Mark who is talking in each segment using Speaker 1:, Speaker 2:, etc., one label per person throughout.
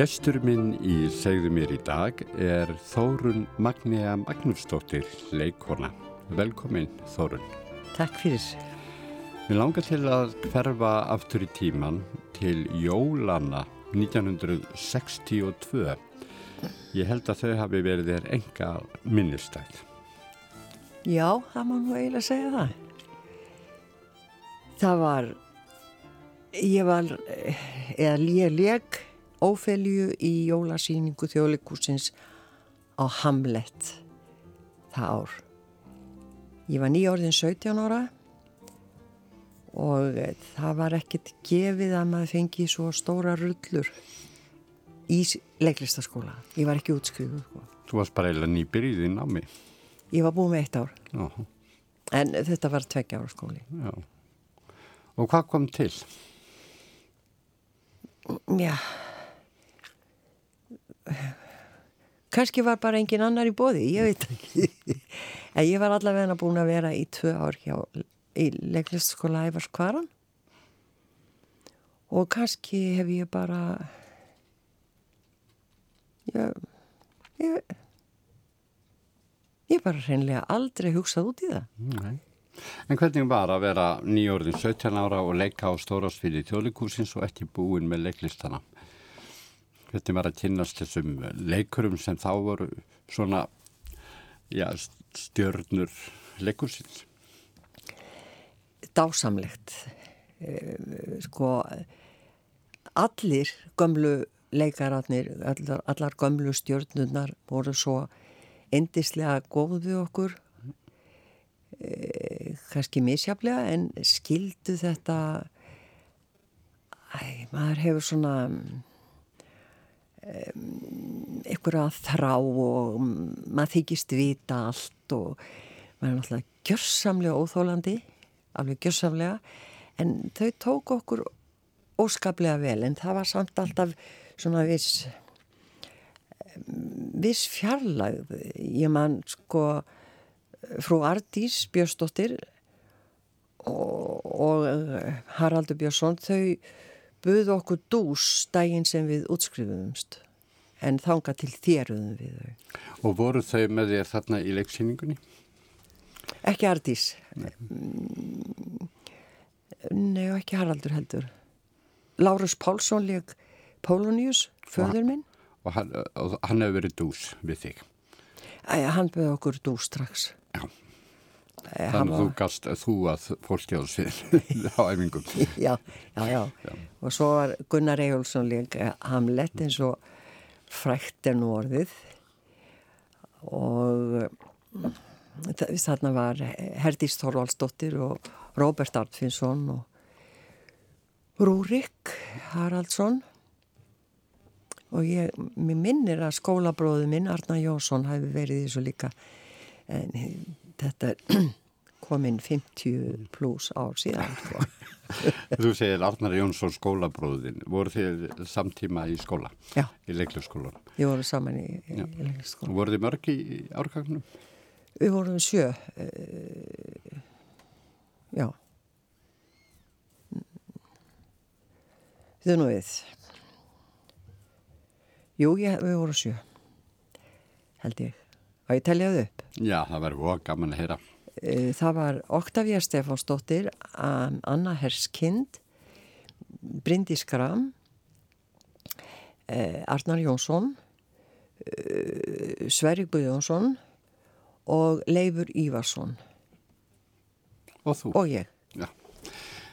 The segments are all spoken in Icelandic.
Speaker 1: Gestur minn í segðu mér í dag er Þórun Magnea Magnúsdóttir, leikona. Velkomin Þórun.
Speaker 2: Takk fyrir.
Speaker 1: Mér langar til að hverfa aftur í tíman til Jólana 1962. Ég held að þau hafi verið þér enga minnistæð.
Speaker 2: Já, það má nú eiginlega segja það. Það var, ég var, eða ég leik ófelju í jólasýningu þjóðleikúsins á Hamlet það ár. Ég var nýjórðin 17 ára og það var ekkert gefið að maður fengi svo stóra rullur í leiklistaskóla. Ég var ekki útskrifuð. Sko.
Speaker 1: Þú varst bara eiginlega nýbyrðið í námi.
Speaker 2: Ég var búið með eitt ár.
Speaker 1: Já.
Speaker 2: En þetta var tveggja ára skóli.
Speaker 1: Já. Og hvað kom til?
Speaker 2: Já. Kanski var bara engin annar í bóði, ég veit ekki. en ég var allavega búin að vera í tvö ár hjá í leiklistaskóla Ævars Kvaran og kannski hef ég bara ég ég, ég bara hreinlega aldrei hugsað út í það.
Speaker 1: Nei. En hvernig var að vera nýjórðin 17 ára og leika á stórásfili þjóðleikúsins og ekki búin með leiklistana? Hvernig var að kynast þessum leikurum sem þá voru svona já, stjörnur leikúsins?
Speaker 2: Dásamlegt. Sko, allir gömlu leikararnir, allar, allar gömlu stjörnunar voru svo endislega góð við okkur e, kannski misjaflega en skildu þetta æ, maður hefur svona einhverja þrá og maður þykist vita allt og maður er náttúrulega gjörsamlega óþólandi alveg gjörsamlega en þau tók okkur óskaplega vel en það var samt alltaf svona viss viss fjarlægð. Ég man sko frú Ardís Björnsdóttir og, og Haraldur Björnsson þau buðu okkur dús daginn sem við útskrifuðumst en þanga til þéruðum við þau.
Speaker 1: Og voru þau með þér þarna í leiksýningunni?
Speaker 2: Ekki Ardís.
Speaker 1: Nei.
Speaker 2: Nei og ekki Haraldur heldur. Lárus Pálsson leik Pólunius, föður minn.
Speaker 1: Og hann, hann hefur verið dús við þig?
Speaker 2: Æ, hann buði okkur dús strax.
Speaker 1: Já.
Speaker 2: Æ,
Speaker 1: Þannig að þú gast þú að fólkstjóðsvið á æfingum.
Speaker 2: Já, já, já, já. Og svo var Gunnar Ejjólfsson leik Hamlet eins og frækt er nú orðið og þarna var Herdís Þorvaldsdóttir og Róbert Artfinsson og Rúrik Haraldsson og ég, mér minnir að skólabróðu minn Arna Jónsson hafi verið í þessu líka en þetta kominn 50 pluss ár síðan sko.
Speaker 1: Þú segir Arnar Jónsson skólabróðin voru þið samtíma í skóla?
Speaker 2: Já.
Speaker 1: Í leiklusskólan?
Speaker 2: Við vorum saman í, í, leiklusskólan.
Speaker 1: Voru þið mörg í árgangnum?
Speaker 2: Við vorum sjö uh, Já Þau nú við Jú, ég, við vorum sjö held ég og ég teljaði upp
Speaker 1: Já, það verður góða gaman að heyra
Speaker 2: uh, Það var Oktavía Stefánsdóttir Anna Herskind Bryndís Gram uh, Arnar Jónsson uh, Sverri Guðjónsson og Leifur Ívarsson
Speaker 1: Og þú?
Speaker 2: og ég
Speaker 1: Já.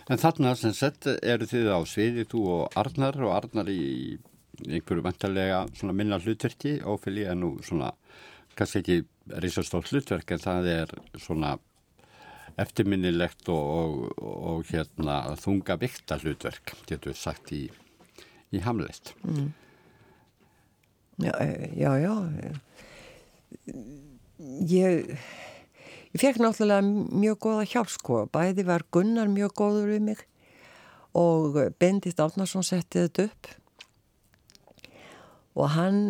Speaker 1: En þarna sem sett eru þið á sviði, þú og Arnar og Arnar í einhverju vantarlega minna hlutverki ófylgi en nú svona kannski ekki risastótt hlutverk en það er svona eftirminnilegt og, og, og hérna þunga vikta hlutverk, getur sagt í, í Hamlet.
Speaker 2: Mm. Já, já, já. Ég, ég fekk náttúrulega mjög góða hjálp sko. Bæði var Gunnar mjög góður við mig og Bendit Átnarsson setti þetta upp og hann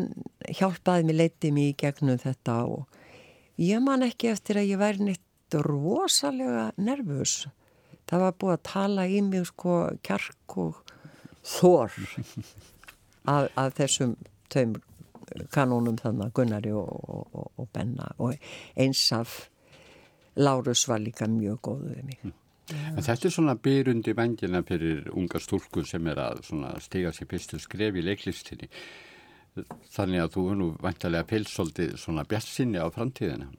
Speaker 2: hjálpaði mig, leiti mig í gegnum þetta og ég man ekki eftir að ég væri neitt rosalega nervus. Það var búið að tala í mig sko kjark og þór af, af þessum tveim kanónum þannig Gunnari og, og, og Benna og eins af Lárus var líka mjög góð við mig.
Speaker 1: En þetta er svona byrjundi vengina fyrir unga stúlku sem er að stiga sér fyrstu skref í leiklistinni. Þannig að þú er nú vantarlega pilsóldi svona bjassinni á framtíðina.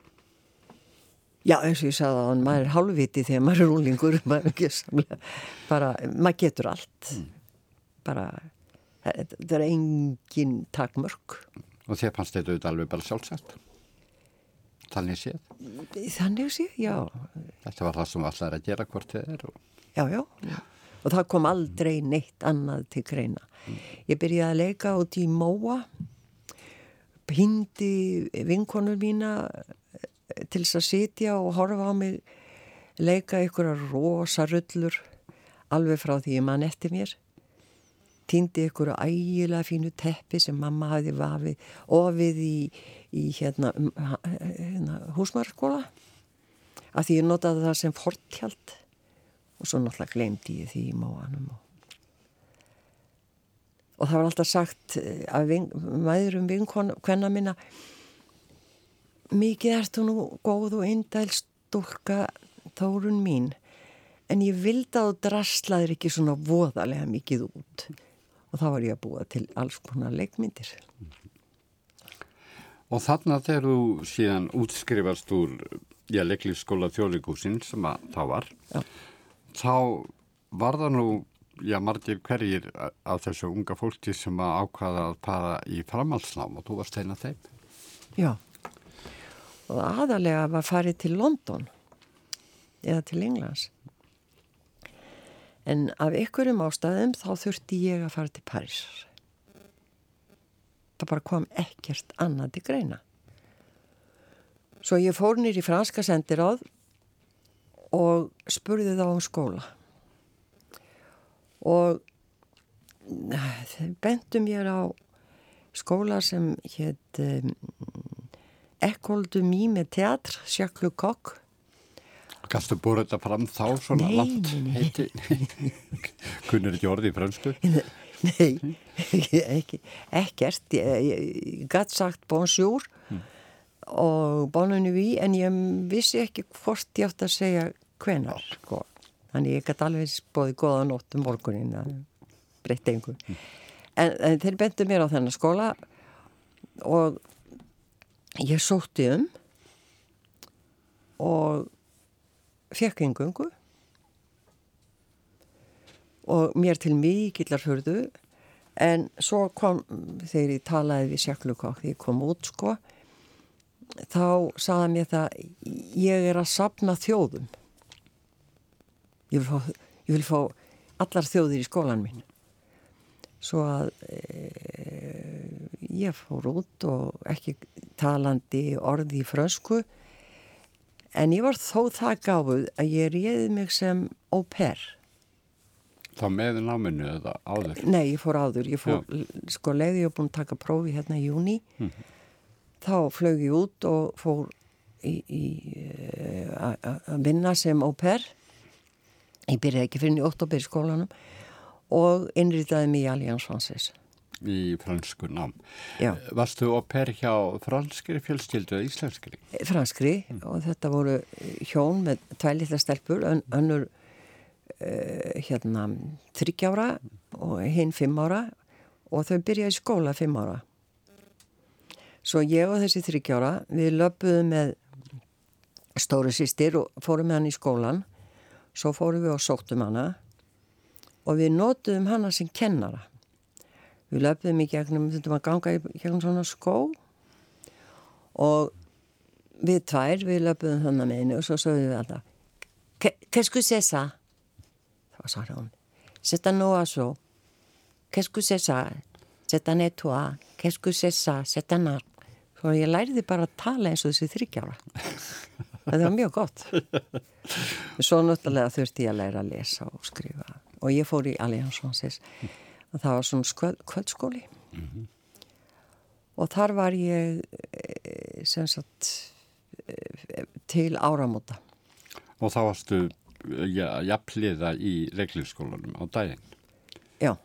Speaker 2: Já, eins og ég sagði að maður er hálfviti þegar maður er úlingur, maður, samlega, bara, maður getur allt. Mm. Bara, þetta er engin takmörk.
Speaker 1: Og þér fannst þetta auðvitað alveg bara sjálfsagt? Þannig séð?
Speaker 2: Þannig séð, já.
Speaker 1: Þetta var það sem allar að gera hvort þið er. Og...
Speaker 2: Já, já, já. Og það kom aldrei neitt annað til greina. Ég byrjaði að leika út í Móa, hindi vinkonur mína til þess að sitja og horfa á mig leika ykkur að rosa rullur alveg frá því ég mann eftir mér. Týndi ykkur að ægilega fínu teppi sem mamma hafi vafið ofið í, í hérna, hérna húsmarskóla af því ég notaði það sem fortjald og svo náttúrulega glemdi ég því í móanum og og það var alltaf sagt eh, af maðurum vinkvenna minna mikið ert þú nú góð og eindæl stúlka þórun mín en ég vildi að þú drastlaðir ekki svona voðalega mikið út og þá var ég að búa til alls konar leikmyndir
Speaker 1: Og þarna þegar þú síðan útskrifast úr já, leiklífskóla þjóðleikúsin sem að þá var já. Þá var það nú já, margir hverjir af þessu unga fólki sem að ákvaða að para í framhalsnám og þú varst eina þeim.
Speaker 2: Já. Og aðalega var farið til London eða til Englands. En af ykkurum ástæðum þá þurfti ég að fara til Paris. Það bara kom ekkert annað til greina. Svo ég fór nýri franska sendiráð og spurði þá um skóla og þeir bentum mér á skóla sem hétt um, Mime með teatr, Jacques Lecoq.
Speaker 1: Kanstu búið þetta fram þá svona
Speaker 2: nei,
Speaker 1: langt heiti? Kunnur ekki orði í fransku?
Speaker 2: Nei, ekki, ekkert. Ég, ég gætt sagt bonjour hmm. Og bonne nuit en ég vissi ekki hvort ég átt að segja hvenar. Sko. Þannig ég gætt alveg bóði goða nótt um morgunin að breytta einhver. Hmm. En, en þeir bentu mér á þennan skóla og ég sótti um og fekk engungu og mér til mikillar hörðu en svo kom þegar ég talaði við Sjaklukák þegar ég kom út sko þá saða mér það ég er að sapna þjóðum ég vil fá, ég vil fá allar þjóðir í skólan minn svo að e, ég fór út og ekki talandi orði í frösku en ég var þó það gáfuð að ég réði mig sem au pair
Speaker 1: Þá með náminu eða áður?
Speaker 2: Nei, ég fór áður, ég fór Já. sko leiði ég búin að taka prófi hérna í júni mm -hmm. Þá flög ég út og fór í að vinna sem au pair ég byrjaði ekki fyrir í óttabér skólanum og innrýtaði mig í Allianz Francis
Speaker 1: í fransku nám.
Speaker 2: Já.
Speaker 1: Varstu á per hjá franskri fjölskyldu eða íslenskri?
Speaker 2: Franskri mm. og þetta voru hjón með tvælitla stelpur, ön, önnur uh, hérna þryggjára og hinn fimm ára og þau byrjaði skóla fimm ára. Svo ég og þessi þryggjára við löpuðum með stóru sýstir og fórum með hann í skólan svo fórum við og sóttum hana. Og við nótuðum hana sem kennara. Við löfðum í gegnum, þurftum að ganga í gegnum svona skó. Og við tvær, við löfðum þannig með henni og svo sögðum við alltaf c'est ça? þá sagði hún C'est un oiseau Qu'est-ce que c'est ça? C'est un étoile Qu'est-ce que Svo ég læriði bara að tala eins og þessi þryggjára það var mjög gott. Svo náttúrulega þurfti ég að læra að lesa og skrifa. Og ég fór í og það var svona kvöldskóli. Mm -hmm. og þar var ég eh, sem sagt eh, til áramóta.
Speaker 1: Og þá varstu ja, jafnliða í reglífskólanum á daginn?
Speaker 2: Já.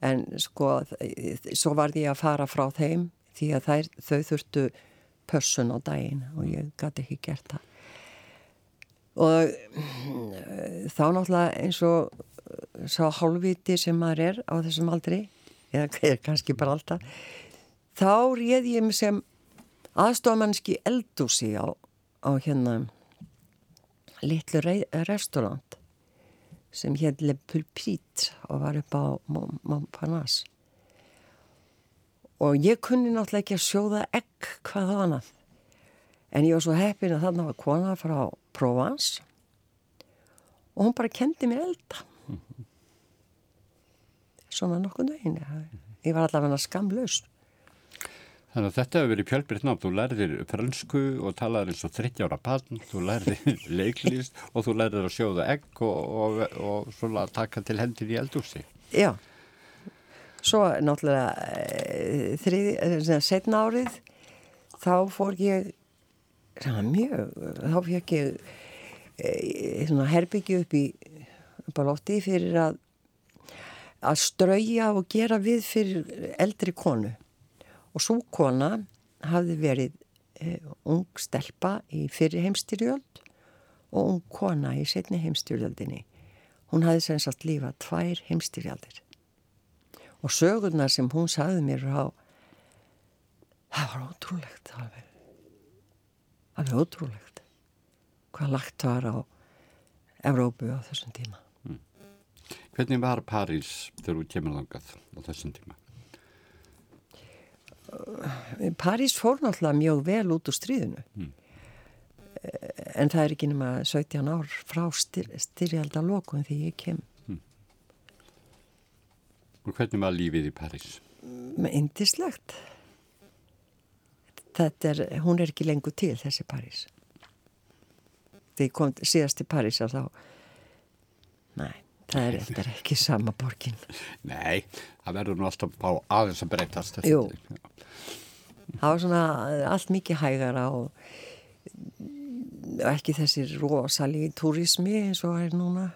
Speaker 2: En sko svo varði ég að fara frá þeim því að þær, þau þurftu pössun á daginn og ég gæti ekki gert það. Og eh, þá náttúrulega eins og sá hálfviti sem maður er á þessum aldri eða kannski bara alltaf þá réð ég mig sem aðstofamannski eldúsi á, á hérna litlu restaurant sem hér Le Pulpit og var upp á Montparnasse og ég kunni náttúrulega ekki að sjóða egg hvað það annað. En ég var svo heppin að þarna var kona frá Provence. Og hún bara kendi mér elda. Svona nokkuð nögin ég var allavega skamlaus
Speaker 1: Þannig að þetta hefur verið pjálbriðt nátt, þú lærðir fransku og talaður eins og 30 ára pann, þú lærðir leiklist og þú lærðir að sjóða egg og, og, og svona taka til hendir í eldúsi.
Speaker 2: Já, svo náttúrulega eh, þrið, setna árið þá fór ég mjög, þá fekk ég e, herbyggju upp í lótti fyrir að að strauja og gera við fyrir eldri konu. Og svo kona hafði verið e, ung stelpa í fyrir heimstyrjöld og ung kona í setni heimstyrjöldinni hún hafði sem sagt lífað tvær heimstyrjaldir og sögurnar sem hún sagði mér á það var ótrúlegt var alveg ótrúlegt hvað lagt var á Evrópu á þessum tíma mm.
Speaker 1: Hvernig var París þegar þú kemur langað á þessum tíma?
Speaker 2: París fór náttúrulega mjög vel út úr stríðinu mm. en það er ekki nema 17 ár frá styr, styrjaldalokun því ég kem.
Speaker 1: Og hvernig var lífið í París?
Speaker 2: Indislegt þetta er, hún er ekki lengur til þessi París. Þegar ég kom síðast til París þá næ, það er, er ekki sama borgin.
Speaker 1: Nei, það verður nú alltaf á aðeins að breytast
Speaker 2: Jú. það var svona allt mikið hægara og ekki þessi rosalí turismi eins og er núna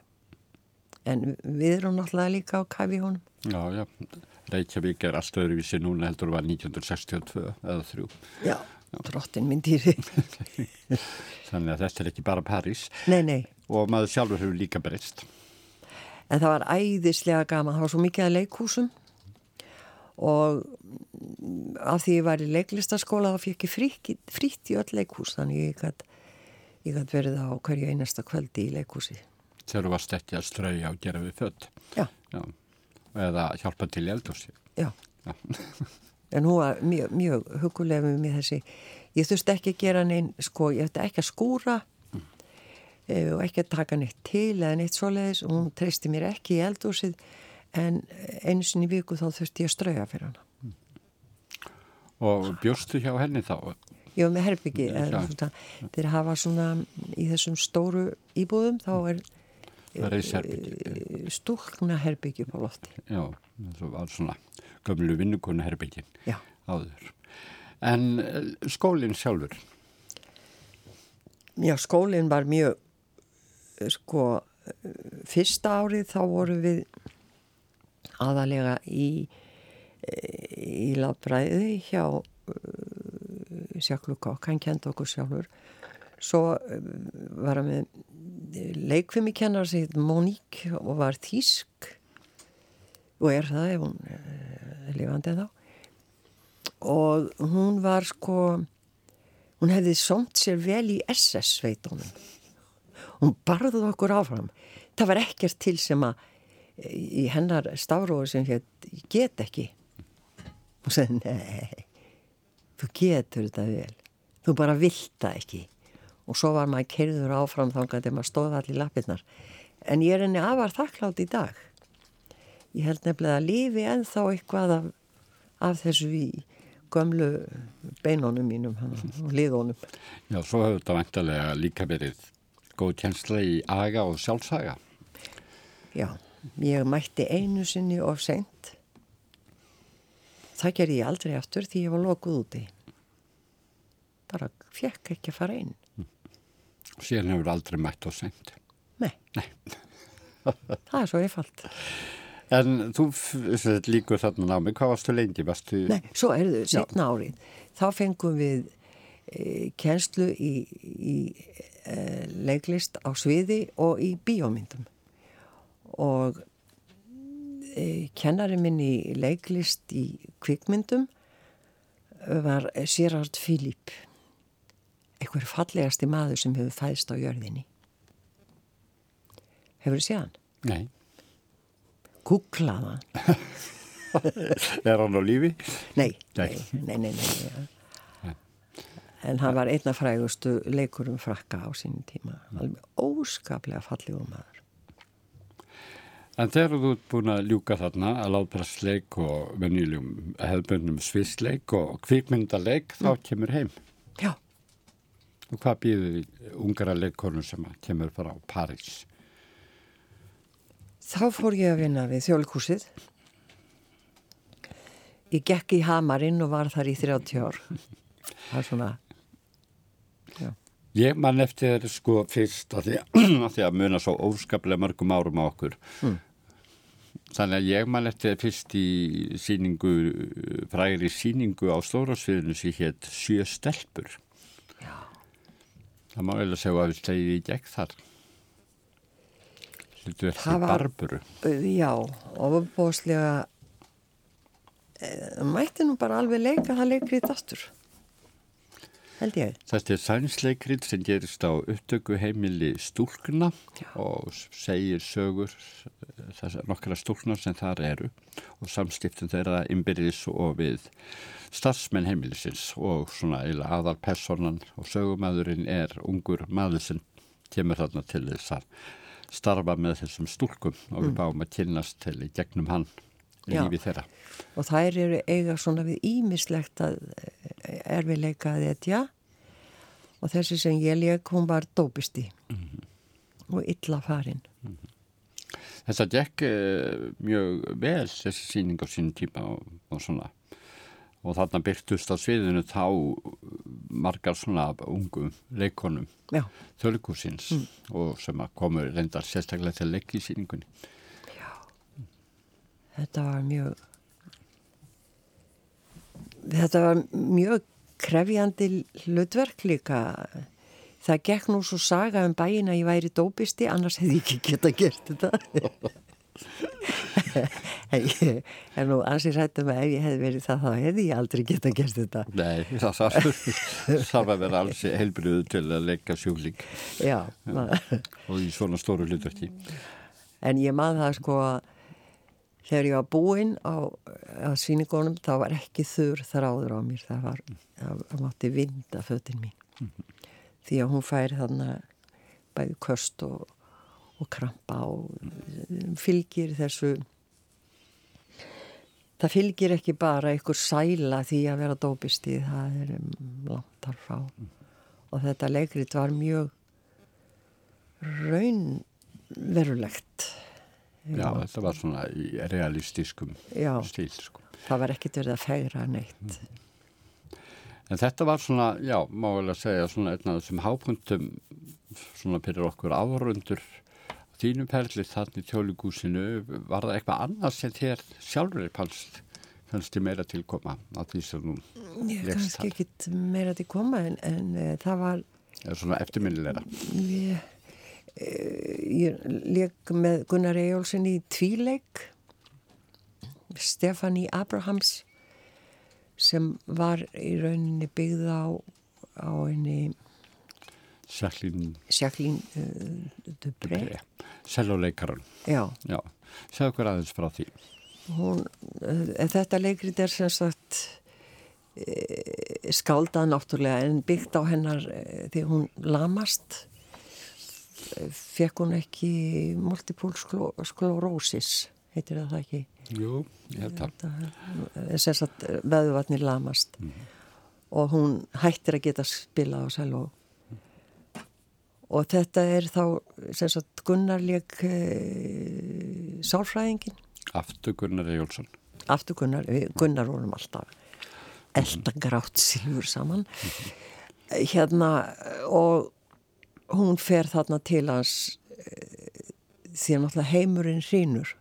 Speaker 2: en við erum náttúrulega líka á kafi honum
Speaker 1: Já, já Reykjavík er allt öðruvísi núna heldur var 1962 eða 3.
Speaker 2: Já, drottin minn dýri.
Speaker 1: Þannig að þetta er ekki bara París.
Speaker 2: Nei, nei.
Speaker 1: Og maður sjálfur hefur líka breyst.
Speaker 2: En það var æðislega gaman, það var svo mikið að leikúsum og af því ég var í leiklistaskóla þá fikk ég frítt í öll leikús þannig ég gæti verið á hverju einasta kvöldi í leikúsi.
Speaker 1: Þegar þú varst ekki að strauja og gera við.
Speaker 2: Já
Speaker 1: eða hjálpa til í eldhúsi
Speaker 2: Já, Já. en hún var mjög, mjög hugulega með mér þessi ég þurfti ekki að gera neinn sko, ég ætti ekki að skúra mm. e, og ekki að taka neitt til eða neitt svoleiðis og hún treysti mér ekki í eldhúsið en einu sinni viku þá þurfti ég að strauja fyrir hana mm.
Speaker 1: Og bjórstu hjá henni þá?
Speaker 2: Já, með herbyggi þeir hafa svona í þessum stóru íbúðum þá er
Speaker 1: Eh,
Speaker 2: stúlna herbyggi på lofti.
Speaker 1: Já, það var svona gömlu vinnukonu herbyggin áður. En eh, skólinn sjálfur?
Speaker 2: Já, skólinn var mjög eh, sko fyrsta árið þá voru við aðalega í í labræði hjá Sjaklukkokk, hann kent okkur sjálfur svo var hann með leikfimi kennar sig Móník og var þýsk. Og er það ef hún er lifandi þá og hún var sko hún hefði somt sér vel í SS sveitunum hún. Barði okkur áfram. Það var ekkert til sem að í hennar stafróður sem hér get ekki. Og segði nei þú getur þetta vel. Þú bara vilt það ekki og svo var maður kerður áfram þá að maður stóða allir lappirnar. En ég er henni afar þakklátt í dag. Ég held nefnilega að lífi ennþá eitthvað af, af þessu í gömlu beinónum mínum og liðónum
Speaker 1: Já, svo hefur þetta vantarlega líka verið góð kjensla í aga og sjálfsaga.
Speaker 2: Já, ég mætti einu sinni of sent það ger ég aldrei aftur því ég var lokuð úti. Bara fekk ekki að fara inn.
Speaker 1: og síðan hefur aldrei mætt og sendt
Speaker 2: Nei,
Speaker 1: Nei.
Speaker 2: það er svo einfalt
Speaker 1: En þú líkur þarna námi, hvað varstu lengi? Varstu...
Speaker 2: Nei, svo er þau setna árið. Þá fengum við e, kjenslu í, í e, leiklist á sviði og í bíómyndum. Og e, kennari minn í leiklist í kvikmyndum var Gerard Philipp. Einhver fallegasti maður sem hefur fæðst á jörðinni. Hefur þið séð hann?
Speaker 1: Nei.
Speaker 2: Hann.
Speaker 1: Er hann á lífi?
Speaker 2: Nei,
Speaker 1: Nei.
Speaker 2: nei, nei, nei, nei. En hann var einna frægustu leikurum frakka á sínum tíma. Alveg óskaplega fallegum maður.
Speaker 1: En þegar þú ert búin að ljúka þarna að látpressleik og venjulegum hefðböndum svissleik og kvikmyndaleik, þá kemur heim.
Speaker 2: Já,
Speaker 1: Og hvað býður ungara leikonum sem kemur frá París?
Speaker 2: þá fór ég að vinna við þjólikúsið. Ég gekk í hamarinn og var þar í 30 ár. Það er svona, já,
Speaker 1: Ég man eftir sko fyrst að því að, því að muna svo óskaplega mörgum árum á okkur. Þannig að ég man eftir fyrst í síningu, frægri síningu á stórasviðinu sem hétt Sjö stelpur. Það má eiginlega segja að við slegið í gegn þar. Eftir
Speaker 2: Það var-
Speaker 1: barburu.
Speaker 2: Já, ofubóðslega mætti nú bara alveg leika það leikrið aftur. Held ég.
Speaker 1: Þetta er sænsleikrið sem gerist á upptöku heimili stúlkuna og segir sögur þessar nokkra stúlkna sem þar eru og samskiptum þeirra innbyrðis og við starfsmenn heimilisins og svona eiginlega aðalpersonan og sögumæðurinn er ungur maður sem kemur þarna til þess að starfa með þessum stúlkum og við báum að kynnast til í gegnum hann
Speaker 2: Já.
Speaker 1: Lífi þeirra.
Speaker 2: Og þær eru eiga svona við ímislegt að erfileika að etja. Og þessi sem ég leik, hún var dópisti. Og illa farin.
Speaker 1: Þetta gekk eh, mjög vel þessi síning á sínum tíma og, og svona. Og þarna byrtust á sviðinu þá margar svona ungum leikonum
Speaker 2: Já,
Speaker 1: þjóðleikúsins og sem að komu reyndar sérstaklega til leik í síningunni.
Speaker 2: Þetta var mjög þetta var mjög krefjandi hlutverk líka. Það gekk nú svo saga um bæin að ég væri dópisti annars hefði ég ekki geta gert þetta. En ég er nú ansið rættum að ef ég hefði verið það þá hefði ég aldrei geta gert þetta.
Speaker 1: Nei, það þarf, að vera alls heilbriðu til að leika sjúkling.
Speaker 2: Já, ma-
Speaker 1: og í svona stóru hlutverki.
Speaker 2: en ég man það sko að þegar ég var búinn á, á síningunum þá var ekki þurr þráður á mér. Það var, það, það mátti vinda fötin mín. Því að hún fær þarna bæði köst og, og krampa og fylgir þessu það fylgir ekki bara einhver sæla því að vera dópisti það er um, langt þar frá. Og þetta leikrit var mjög raunverulegt
Speaker 1: Já, þetta var svona realistískum stíl, sko.
Speaker 2: það var ekkert verið að fegra neitt.
Speaker 1: En þetta var svona, já, má vel að segja, svona einn af þessum hápuntum svona fyrir okkur áhörundur þínu perli þarna í tjóligúsinu, var það eitthvað annað sem þér sjálfur fannst, fannst þið meira tilkoma á því sem nú
Speaker 2: ég kannski ekkit meira til koma en, en e, það var
Speaker 1: eftirminnilegra.
Speaker 2: Ég, e, ég leik með Gunnar Eyjólfsson í tvíleik Stefani Abrahams sem var í rauninni byggð á á einni
Speaker 1: Sjallín
Speaker 2: Jacqueline uh, Dupré.
Speaker 1: Seljuleikaran,
Speaker 2: já,
Speaker 1: já, segðu okkur aðeins frá því.
Speaker 2: hún, uh, þetta leikrit er sem sagt uh, skáldað náttúrulega en byggt á hennar því hún lamast fekk hún ekki multiple sklo, sklerósis heitir það það ekki?
Speaker 1: Jú, ég held að.
Speaker 2: Þetta- sem sagt veðuvatni lamast. Og hún hættir að geta spila á sæló og þetta er þá sagt Gunnar leik e, sálfræðingin
Speaker 1: Aftur Gunnar Ejjólfsson.
Speaker 2: aftur Gunnar, Gunnar vorum alltaf elda grátt silfur saman. Hérna og hún fer þarna til hans eh, því að náttúrulega heimurinn hrínur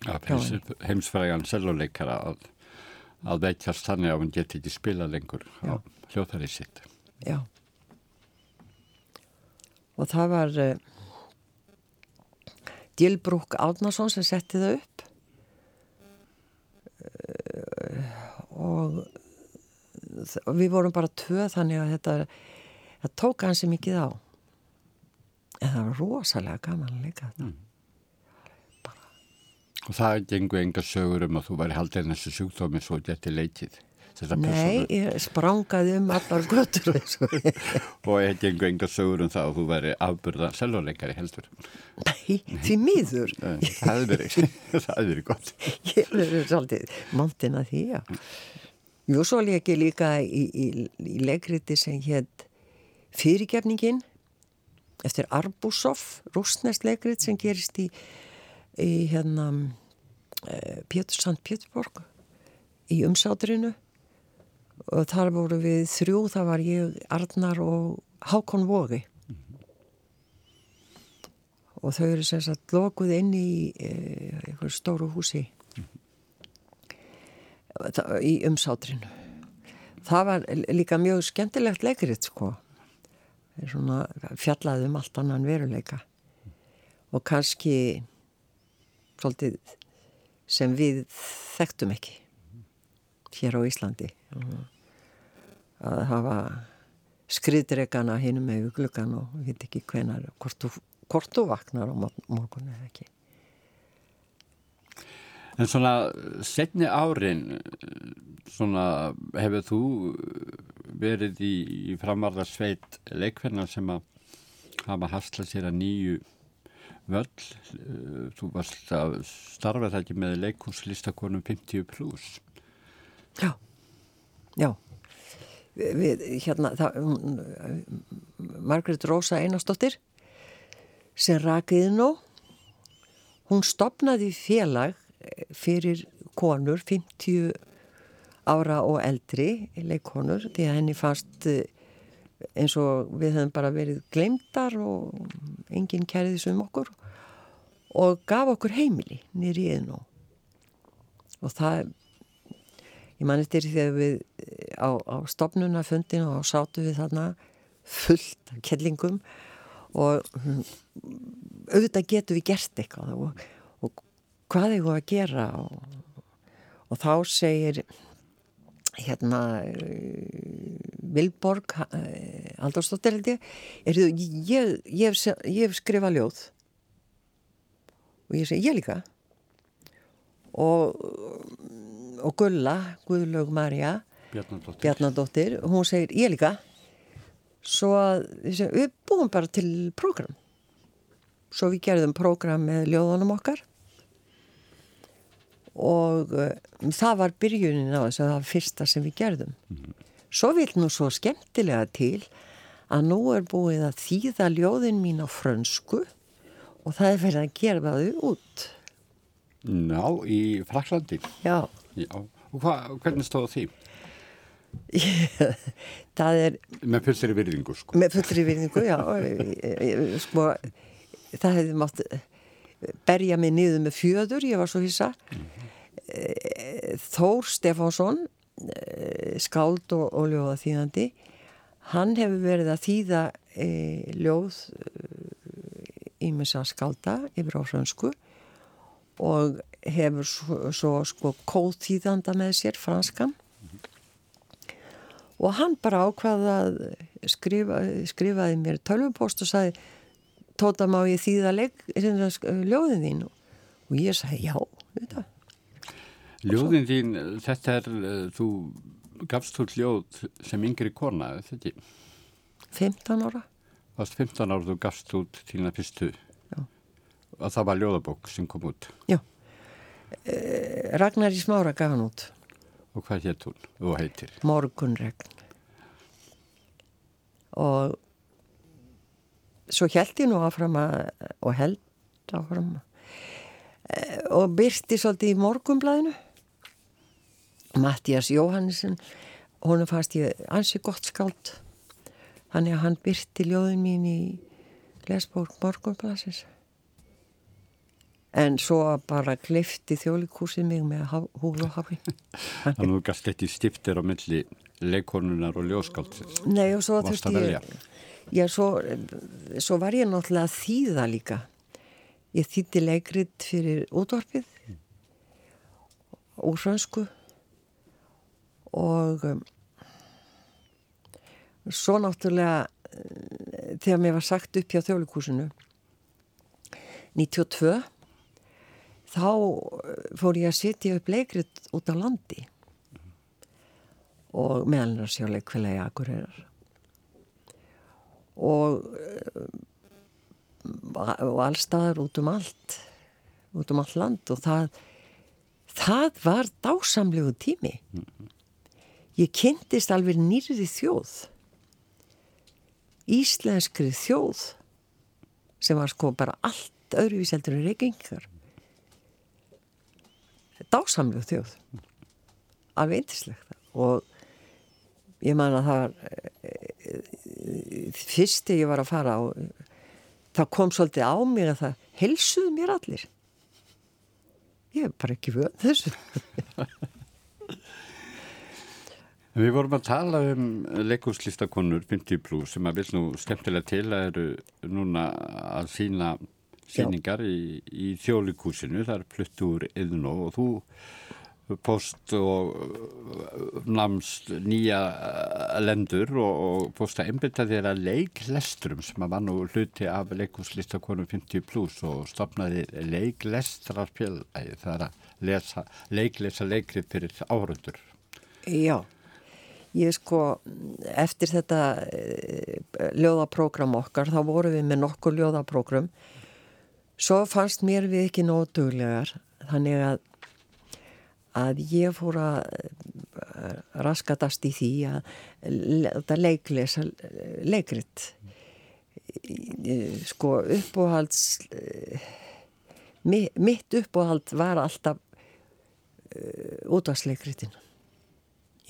Speaker 1: heimsfrægan selvoleikara að, að veitjast þannig að hann geti ekki spila lengur Já. á hljóðarið sitt.
Speaker 2: Já. Og það var uh, Dilbrúk Átnarsson sem setti það upp uh, og, og við vorum bara tvö þannig að þetta það tók hansi mikið á en það var rosalega gaman líka þetta mm.
Speaker 1: Og það gengur enga sögur um að þú væri haldið þessu sjúkdómi svo geti leikið.
Speaker 2: Nei, ég sprangaði um allar götur.
Speaker 1: og ég gengur enga sögur um það að þú væri afburða selvoleikari heldur.
Speaker 2: Nei, því miður.
Speaker 1: það hefði verið, gott.
Speaker 2: Ég verið svolítið montin að því, já. Jú, svo leik ég líka í, í, í leikriti sem hétt Fyrirgefningin eftir Arbúsov, rúsnest leikrit sem gerist í í hérna e, Pétur Sand Péturborg í umsátrinu og þar voru við þrjú, það var ég, Arnar og Hákon Vógi mm -hmm. og þau eru sem sagt lokuð inn í e, einhverju stóru húsi mm -hmm. í umsátrinu það var líka mjög skemmtilegt leikriðt sko svona fjallaðum allt annan veruleika. Og kannski svolítið sem við þekktum ekki hér á Íslandi. Að hafa skriðdregana hinum með gluggan og við veit ekki hvenar hvort þú, hvort þú vaknar á morgun eða ekki.
Speaker 1: En svona setni árin svona hefur þú verið í, í framarðarsveit leikverna sem að hafa hastlað sér að nýju völl, eh, þú varst að starfa það ekki með leikúslistakonum 50 pluss.
Speaker 2: Já, já. Við, hérna, það, Margret Rósa Einarstóttir sem rakiði nú, hún stopnaði félag fyrir konur 50 ára og eldri leikonur því að henni fannst eh, eins og við hefum bara verið glemdar og enginn kæriði sem okkur og gaf okkur heimili nýri í eðnó og það ég man eftir þegar við á, á stopnunafundin og sátu við þarna fullt kellingum og auðvitað getur við gert eitthvað og, og hvað er það að gera og, og þá segir hérna Vilborg Aldarsdóttir held ég. Er, ég, ég, ég hef skrifað ljóð. Og ég segi ég líka. Og, og Gulla Guðlaug Marja
Speaker 1: Bjarnadóttir.
Speaker 2: Bjarnadóttir hún segir ég líka. Svo að við búum bara til program svo við gerðum program með ljóðunum okkar og uh, það var byrjunin á þess að það var fyrsta sem við gerðum. Mm svo vil nú svo skemmtilega til að nú er búið að þýða ljóðin mín á frönsku og það er verið að gera þau út.
Speaker 1: Ná, í Fraklandi
Speaker 2: Já,
Speaker 1: Já. Og hva, hvernig stóðu því?
Speaker 2: það er
Speaker 1: Með fullri virðingu sko.
Speaker 2: Með fullri virðingu, já. Sko, það hefði mátt berja mig niður með fjöður ég var svo hissa. Mm -hmm. Þór Stefánsson skáld og, og ljóða þýðandi hann hefur verið að þýða e, ljóð ímessa skálda yfir á fransku og hefur svo, svo sko kóðtíðanda með sér franskan og hann bara ákvaða að skrifa, skrifaði mér tölvupost og sagði tóta má ég þýða ljóðin þín og ég sagði já.
Speaker 1: Ljóðin þín þetta er þú gafst þú ljóð sem yngri kona þetta
Speaker 2: 15 ára.
Speaker 1: Varst 15 ára þú gafst út til það fyrstu. Já. og það var ljóðabók sem kom út.
Speaker 2: Já. Eh, Ragnar í smára gaf hann út.
Speaker 1: Og hvað hétt hún? Og heitir?
Speaker 2: Morgunregn. Og svo held ég nú áfram að og held áfram að og byrti svolítið í morgunblæðinu Mattias Jóhannesson hún fannst ég ansi gott skált Þannig að hann byrti ljóðin mín í Lesbórg Morgonblassis. en svo bara klifti þjólikúsið mig með húl og hafi
Speaker 1: Þannig að þú gæst í stiftir á milli leikonunar og ljóskáldsins
Speaker 2: Nei og svo þurfti ég Já, svo, svo var ég náttúrulega að þýða líka. Ég þýtti leikrit fyrir útvarpið úr fransku og um, svo náttúrulega eh, þegar mér var sagt upp hjá þjólikúsinu 92 þá eh, fór ég að setja upp leikrit út á landi. Og meðalinnar sjá leikfélagi Akureyrar. Og eh, og allstaðar út um allt út um allt land. Og það það var dásamlegu tími ég kynntist alveg nýrði þjóð. Íslenskri þjóð sem var sko bara allt öðruvíseldur en reykingar dásamlegu þjóð. Alveg eindislegt og ég man að það var fyrst þegar ég var að fara á það kom svolítið á mig að það helsuðu mér allir. Ég hef bara ekki vöð þessu
Speaker 1: Við vorum að tala um leikúslistakonur 50 plus sem að vil nú skemmtilega til að eru núna að sína síningar í, í þjólikúsinu, það er flutt úr yðn og þú post og uh, namst nýja uh, lendur og, og posta einbita þér að leiklesturum sem að var nú hluti af leikúslistakonum 50 plus og stopnaði leiklestrarfélagi það er að lesa, leiklesa leikrið fyrir áhundur
Speaker 2: Já ég sko eftir þetta e, ljóðaprógram okkar þá vorum við með nokkur ljóðaprógram svo fannst mér við ekki nótuglegar þannig að að ég fór að raskatast í því að leiklesa leikrit. Sko uppóhalds mitt uppóhald var alltaf uh, útvarsleikritin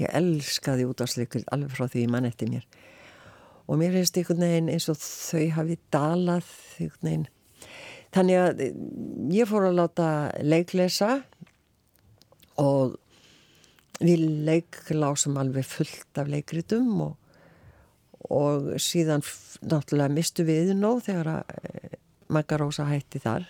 Speaker 2: ég elskaði útvarsleikrit alveg frá því mann eftir mér. Og mér finnst einhvern veginn eins og þau hafi dalað einhvern veginn. Þannig að ég fór að láta leiklesa og við leiklásum alveg fullt af leikritum og, og síðan náttúrulega mistu við nóg þegar að e, Magga Rósa hætti þar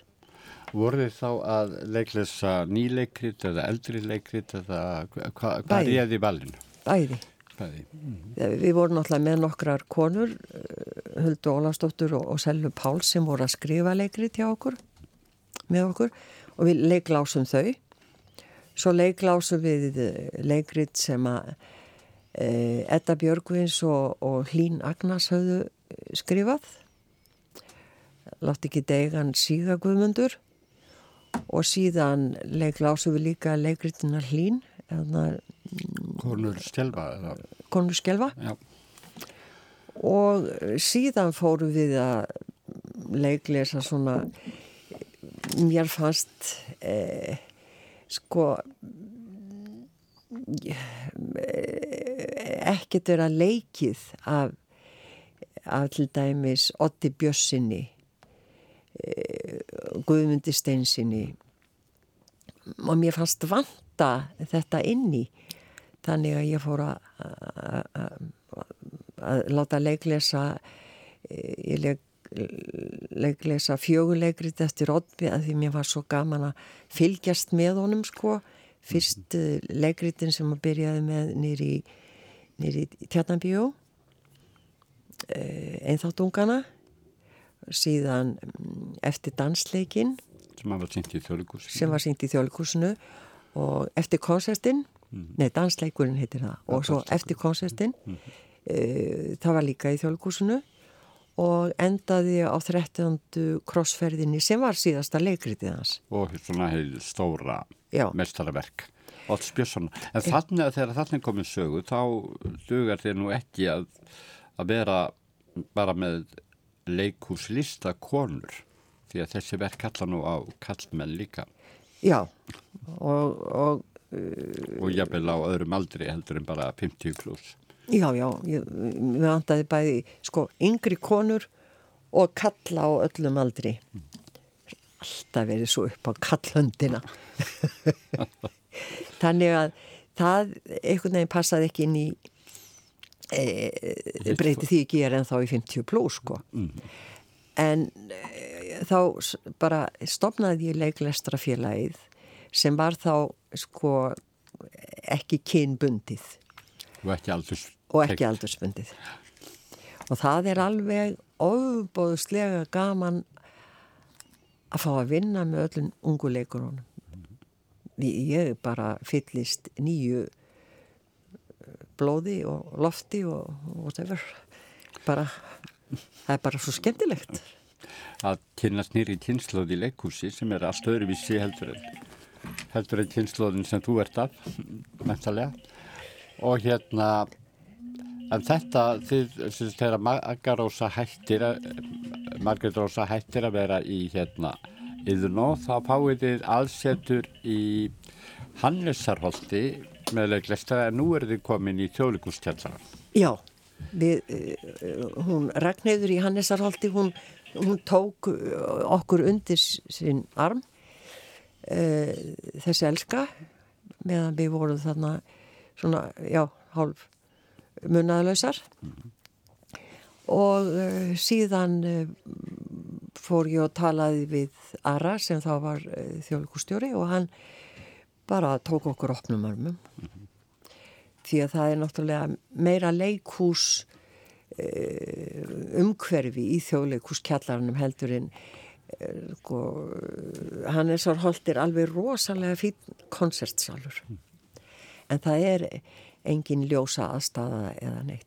Speaker 1: voru þið þá að leiklesa nýleikrit eða eldri leikrit eða hva, hvað réði í valinu?
Speaker 2: Bæði. Bæði. Mm. Við vorum náttúrulega með nokkrar konur, Huldu Ólastóttur og, og Selvi Pál sem voru að skrifa leikrit hjá okkur, með okkur og við leiklásum þau. Svo leiklásum við leikrit sem að e, Edda Björgvins og, og Hlín Agnars hafðu skrifað. Látt ekki degan síga guðmundur og síðan leiklásum við líka leikritina Hlín
Speaker 1: Konur Skelva
Speaker 2: Konur Skelva Já. og síðan fórum við að leiklesa svona mér fannst eh, sko ekkert er að leikið af, af til dæmis Otti Bjössinni Guðmundi Steinsinni og mér fannst vanta þetta inni þannig að ég fór að að láta leiklesa ég leik, leiklesa fjöguleikrit eftir Oddby að því mér var svo gaman að fylgjast með honum sko. Fyrst leikritin sem að byrjaði með nýri nýri tjarnabíó einþáttungana síðan mm, eftir dansleikin
Speaker 1: sem var sínt í þjólikúsinu
Speaker 2: sem var sínt í þjólikúsinu og eftir konsertin. Mm. nei dansleikurinn heitir það. Og svo eftir konsertin. Mm. e, það var líka í þjólikúsinu og endaði á 13. krossferðinni sem var síðasta leikritið hans.
Speaker 1: Og svona heil stóra mestarverk Óts Björnsson en þannig að þegar þannig komið sögu þá dugar þér nú ekki að, að vera bara með leikhúslista konur því að þessi verk kalla nú á kallmenn líka.
Speaker 2: Já og og,
Speaker 1: uh, og jafnvel á öðrum aldri heldur en bara 50 pluss
Speaker 2: Já, já, ég, við vandaði bæði sko yngri konur og kalla á öllum aldri. Alltaf verið svo upp á kallhöndina. Þannig að það einhvern veginn passaði ekki inn í e, breyti því ekki er en þá í 50 pluss sko. Mm. en e, þá bara stopnaði ég leiklestrafélagið sem var þá sko ekki kynbundið.
Speaker 1: Og ekki aldursbundið
Speaker 2: og ekki aldursbundið. Og það er alveg ofbóðslega gaman að fá að vinna með öllum ungu leikurunum ég bara fyllist nýju eh, blóði og lofti og whatever. Bara, það er bara svo skemmtilegt.
Speaker 1: Að kynast nýri kynnslóð í leikúsi sem er allt öðruvísi heldur en heldur en kynnslóðin sem þú ert af mentalega og hérna en þetta þið, þegar Margarósa hættir Margarósa hættir að vera í hérna yðurnó þá fáið þið aðsetur í Hannesarholti með leiklistar en nú er þið komin í þjóðlikustjálsara
Speaker 2: Já, við, eh, hún Ragnæður í Hannesarholti hún, hún tók okkur undir sinn arm uh, þessi elska meðan við vorum þarna svona, já, hálf munnaðlausar mm -hmm. og uh, síðan uh, fór ég og talaði við Ara sem þá var eh, þjóðlíkustjóri og hann bara tók okkur opnum örmum mm -hmm. því að það er náttúrulega meira leikús umhverfi í þjóðleikúskjallarnum heldurinn sko, hann er svo holdir alveg rosalega fín koncertsalur mm. en það er engin ljósa aðstafa eða neitt.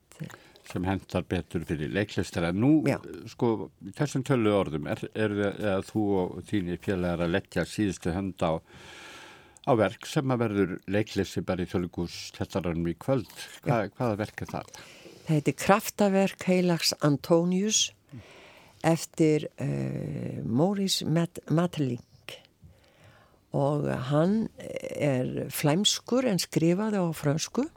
Speaker 1: Sem hendar betur fyrir leiklistara. Nú, Já. sko, þessum tölu orðum, er, er það þú og þínir félagar að leggja síðustu hönd á, á verk sem að verður leiklisti bara í þjóðlíkus testaranum í kvöld. Hva, hvaða verk er það?
Speaker 2: Það heitir Kraftaverk heilags Antónius eftir uh, Maurice Mateling og hann er flæmskur en skrifaði á fransku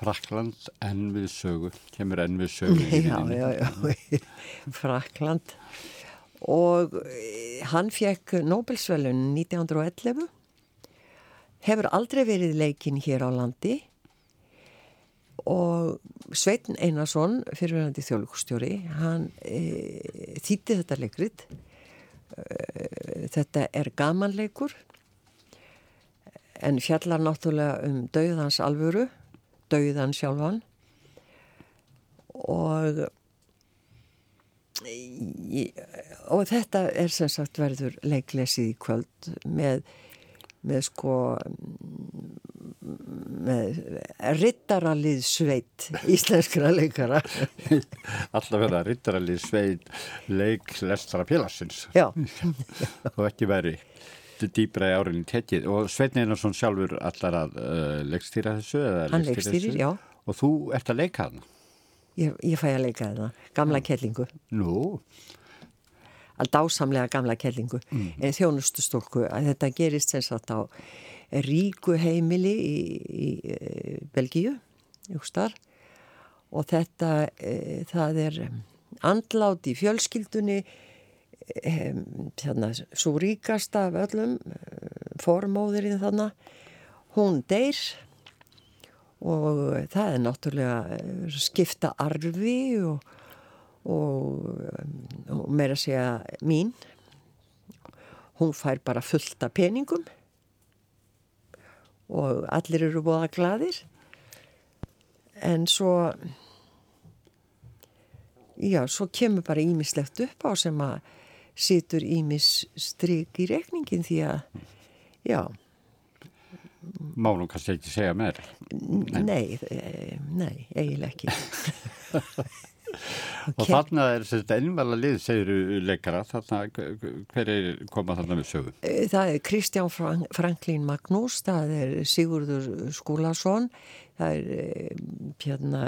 Speaker 1: Frakland enn við sögu, kemur enn við sögu.
Speaker 2: Já, já, já, Frakland og eh, hann fekk Nobelsvælun 1911, hefur aldrei verið leikinn hér á landi. Og Sveitin Einarsson, fyrirverðandi þjóðlugustjóri, hann e, þýtti þetta leikrið. E, þetta er gamanleikur en fjallar náttúrulega um dauðans alvöru dauðan sjálfan. Og og þetta er sem sagt verður leiklesið í kvöld með, með sko með rittaralið sveit íslenskra leikara.
Speaker 1: Alltaf verða rittaralið sveit leiklestra félagsins. Og ekki veri dýbra í árinni tekið. Og Sveitn Einarsson sjálfur allar að uh, leikstýra þessu
Speaker 2: hann leikstýrir, já.
Speaker 1: Og þú ert að leika hana
Speaker 2: ég, ég fæ að leika hana, gamla kellingu
Speaker 1: nú?
Speaker 2: Að dásamlega gamla kellingu mm. en þjónustustólku að þetta gerist sem sagt á ríku heimili í, í, eh, Belgíu og þetta e, það er andlátt í fjölskyldunni hérna, svo ríkasta af öllum eh, formóðurinn þannig hún deyr og það er náttúrulega eh, skipta arfi og, og, og meira að segja mín hún fær bara fullta peningum og allir eru búið að gladir en svo já, svo kemur bara ímislegt upp á sem að situr ímis stryk í rekningin því að, já.
Speaker 1: Má nú kannski ekki segja meir?
Speaker 2: Nei, nei, eh, nei eiginlega ekki.
Speaker 1: og þarna er þetta einvala lið, segir leikara, þarna, hver er koma þarna við sögu?
Speaker 2: Eh, það er Kristján Franklín Magnús, það er Sigurður Skúlason, það er eh, hérna,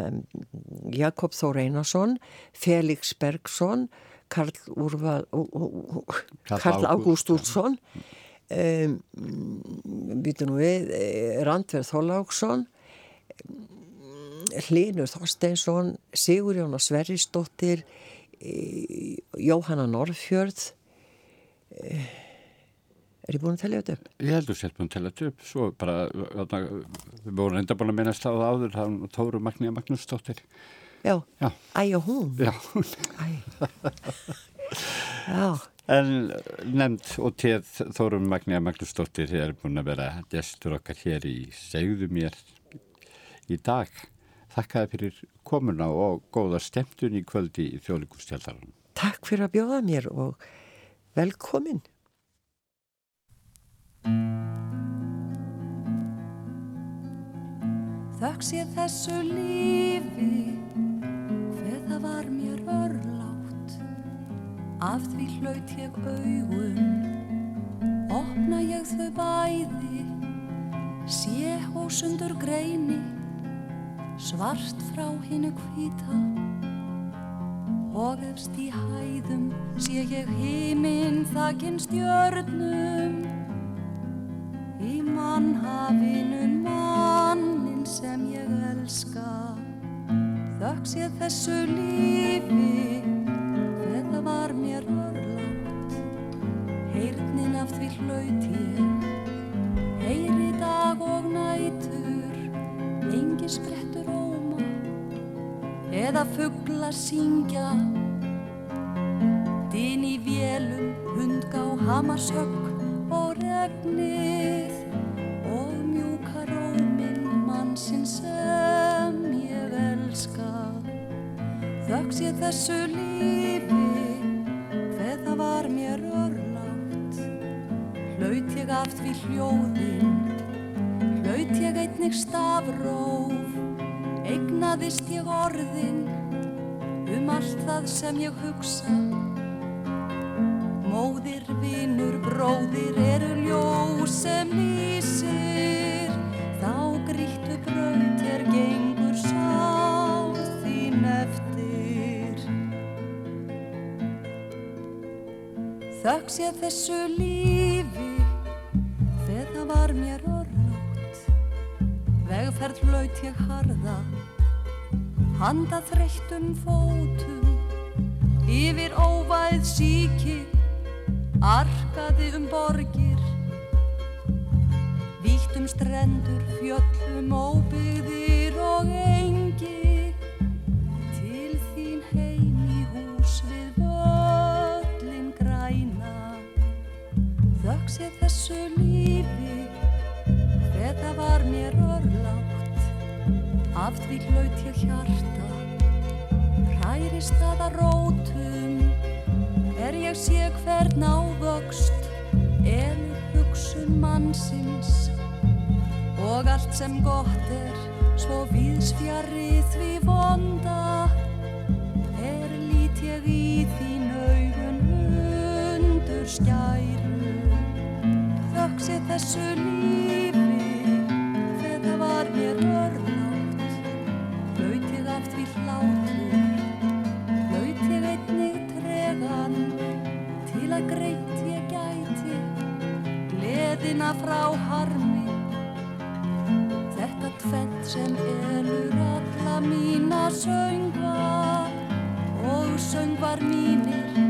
Speaker 2: Jakob Þór Einarsson, Felix Bergson, Karl, Úrval, Karl Ágúst Úrsson um, við, eh, Randverð Þóláksson Hlinur Þorsteinsson Sigur Jónas Sverrisdóttir eh, Jóhanna Norrfjörð Er ég búin að tellja þetta upp?
Speaker 1: Ég heldur sér búin að tellja þetta upp, svo bara, við vorum enda búin að minnast á það áður, það var Tóru Magníja Magnúsdóttir.
Speaker 2: Já,
Speaker 1: Já.
Speaker 2: æ og hún.
Speaker 1: Já,
Speaker 2: Æ. Já,
Speaker 1: en nefnd og téð Tóru Magníja Magnúsdóttir er búin að vera gestur okkar hér í segðu mér í dag. Þakkaði fyrir komuna og góða stemtun í kvöldi í þjóðlikustjaldarinn.
Speaker 2: takk fyrir að bjóða mér og velkomin.
Speaker 3: Þökk sé þessu lífi, hver það var mér örlátt. Af því hlaut ég augun, opna ég þau bæði, sé hósundur greini, svart frá hinnu hvita. Og efst í hæðum sé ég himinn þakinn stjörnum, í mannhafinu mannin sem ég elska. Þökk sé þessu lífi, fuggla syngja. Dinn í vélum, hundgá, hamarshögg og regnið og mjúka róminn mannsinn sem ég elska. Þökk sé þessu lífi, hver það var mér örlátt. Hlaut ég af því hljóðin, hlaut ég einnig stafróf, eignaðist ég orðin um allt það sem ég hugsa. Móðir, vinnur, bróðir eru ljós sem lýsir. Þá grýttu braut er gengur sál þín eftir. Þökk sé þessu lífi hver það var mér orðlátt Vegferð hlaut ég harða handa þreyttum fótum Yfir óvæð síki arkaði um borgir Vítt um strendur, fjöllum, óbyggðir og engi. Til þín heim í hús við völlin græna sé þessu lífi, það var mér örlátt Af því hlaut ég hjarta, hrærist aða rótum. Er ég sé hvern ávöxt, elur hugsun mannsins. Og allt sem gott er, svo víðsfjarri því vonda. Er lít ég í þín augun undur skæru. Þökk sé þessu lífi, það var mér því hlátur, hlaut ég einnig tregan Til að greitt ég gæti, gleðina frá harmi. Þetta tvent sem elur alla mína söngva Og söngvar mínir